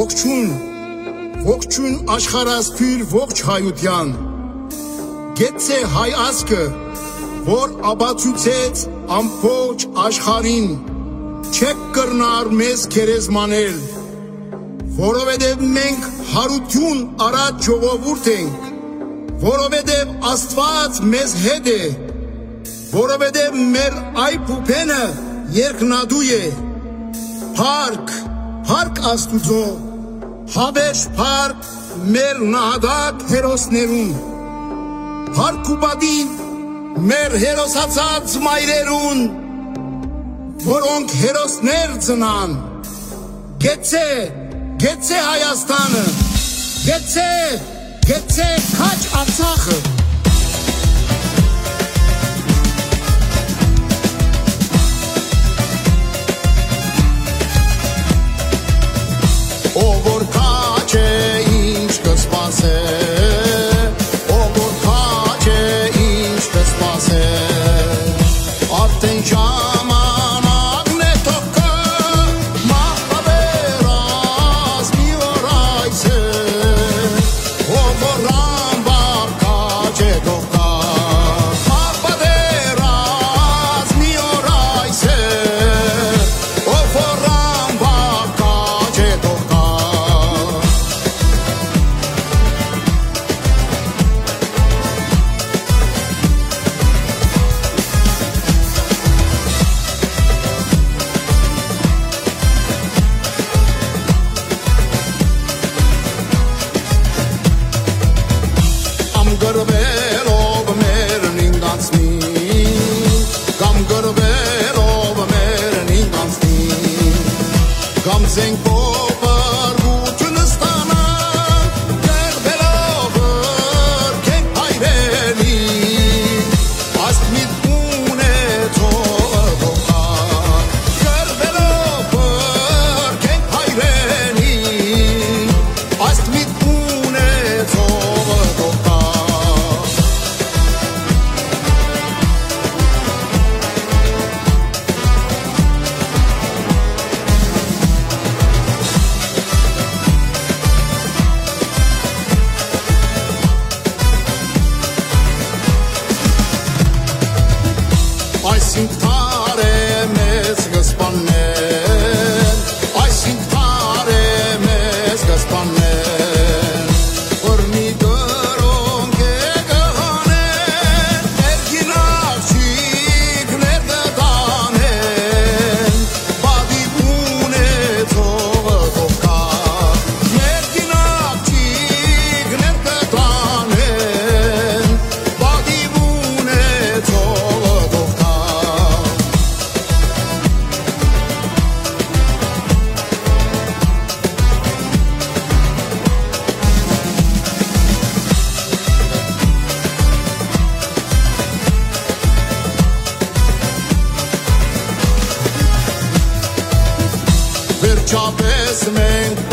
ողջուն, ողջուն աշխարհասփյուր ողջ հայության։ Գեցե հայ ազգը, որ աբացուցեց ամբողջ աշխարհին, չեք կրնար մեզ քերեզմանել, որովհետև մենք հարություն արած ժողովուրդ ենք, որովհետև Աստված մեզ հետ է, որովհետև մեր այփուփենը երկնադու է, Փարք, փարք Աստուծո, հավերժ փարք մեր նահատակ հերոսներուն, փարք ու պատիվ մեր հերոսացած մայրերուն, որոնք հերոսներ ծնան, գեցե, գեցե Հայաստանը, գեցե, գեցե քաչ Արցախը, dicen copa sit Jovens Man.